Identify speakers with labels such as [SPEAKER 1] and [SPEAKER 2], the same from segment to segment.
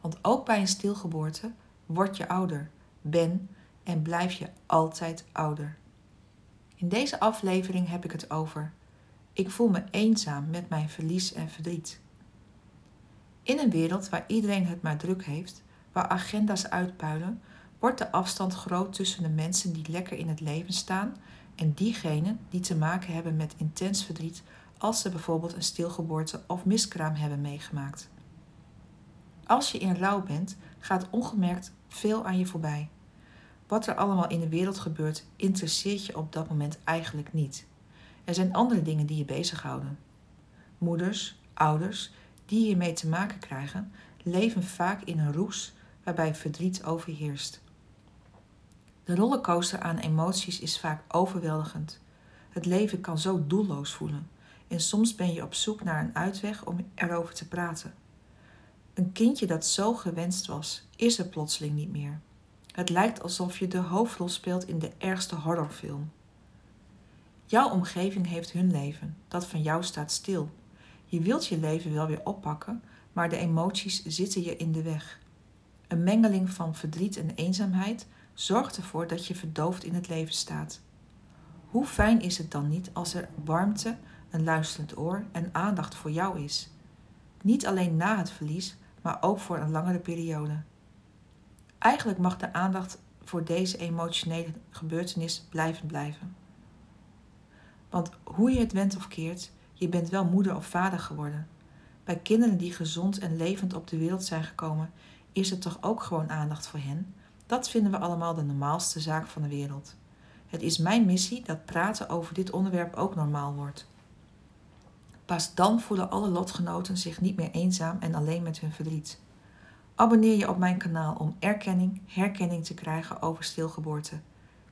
[SPEAKER 1] Want ook bij een stilgeboorte word je ouder, ben en blijf je altijd ouder. In deze aflevering heb ik het over. Ik voel me eenzaam met mijn verlies en verdriet. In een wereld waar iedereen het maar druk heeft, waar agenda's uitpuilen, wordt de afstand groot tussen de mensen die lekker in het leven staan en diegenen die te maken hebben met intens verdriet als ze bijvoorbeeld een stilgeboorte of miskraam hebben meegemaakt. Als je in rouw bent, gaat ongemerkt veel aan je voorbij. Wat er allemaal in de wereld gebeurt, interesseert je op dat moment eigenlijk niet. Er zijn andere dingen die je bezighouden. Moeders, ouders die hiermee te maken krijgen, leven vaak in een roes waarbij verdriet overheerst. De rollercoaster aan emoties is vaak overweldigend. Het leven kan zo doelloos voelen en soms ben je op zoek naar een uitweg om erover te praten. Een kindje dat zo gewenst was, is er plotseling niet meer. Het lijkt alsof je de hoofdrol speelt in de ergste horrorfilm. Jouw omgeving heeft hun leven, dat van jou staat stil. Je wilt je leven wel weer oppakken, maar de emoties zitten je in de weg. Een mengeling van verdriet en eenzaamheid zorgt ervoor dat je verdoofd in het leven staat. Hoe fijn is het dan niet als er warmte, een luisterend oor en aandacht voor jou is? Niet alleen na het verlies, maar ook voor een langere periode. Eigenlijk mag de aandacht voor deze emotionele gebeurtenis blijven blijven. Want hoe je het went of keert, je bent wel moeder of vader geworden. Bij kinderen die gezond en levend op de wereld zijn gekomen, is er toch ook gewoon aandacht voor hen? Dat vinden we allemaal de normaalste zaak van de wereld. Het is mijn missie dat praten over dit onderwerp ook normaal wordt. Pas dan voelen alle lotgenoten zich niet meer eenzaam en alleen met hun verdriet. Abonneer je op mijn kanaal om erkenning, herkenning te krijgen over stilgeboorte.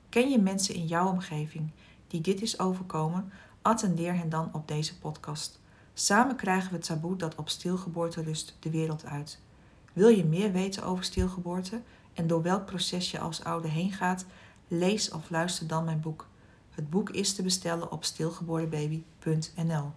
[SPEAKER 1] Ken je mensen in jouw omgeving die dit is overkomen? Attendeer hen dan op deze podcast. Samen krijgen we het taboe dat op stilgeboorte rust de wereld uit. Wil je meer weten over stilgeboorte en door welk proces je als ouder heen gaat? Lees of luister dan mijn boek. Het boek is te bestellen op stilgeborenbaby.nl.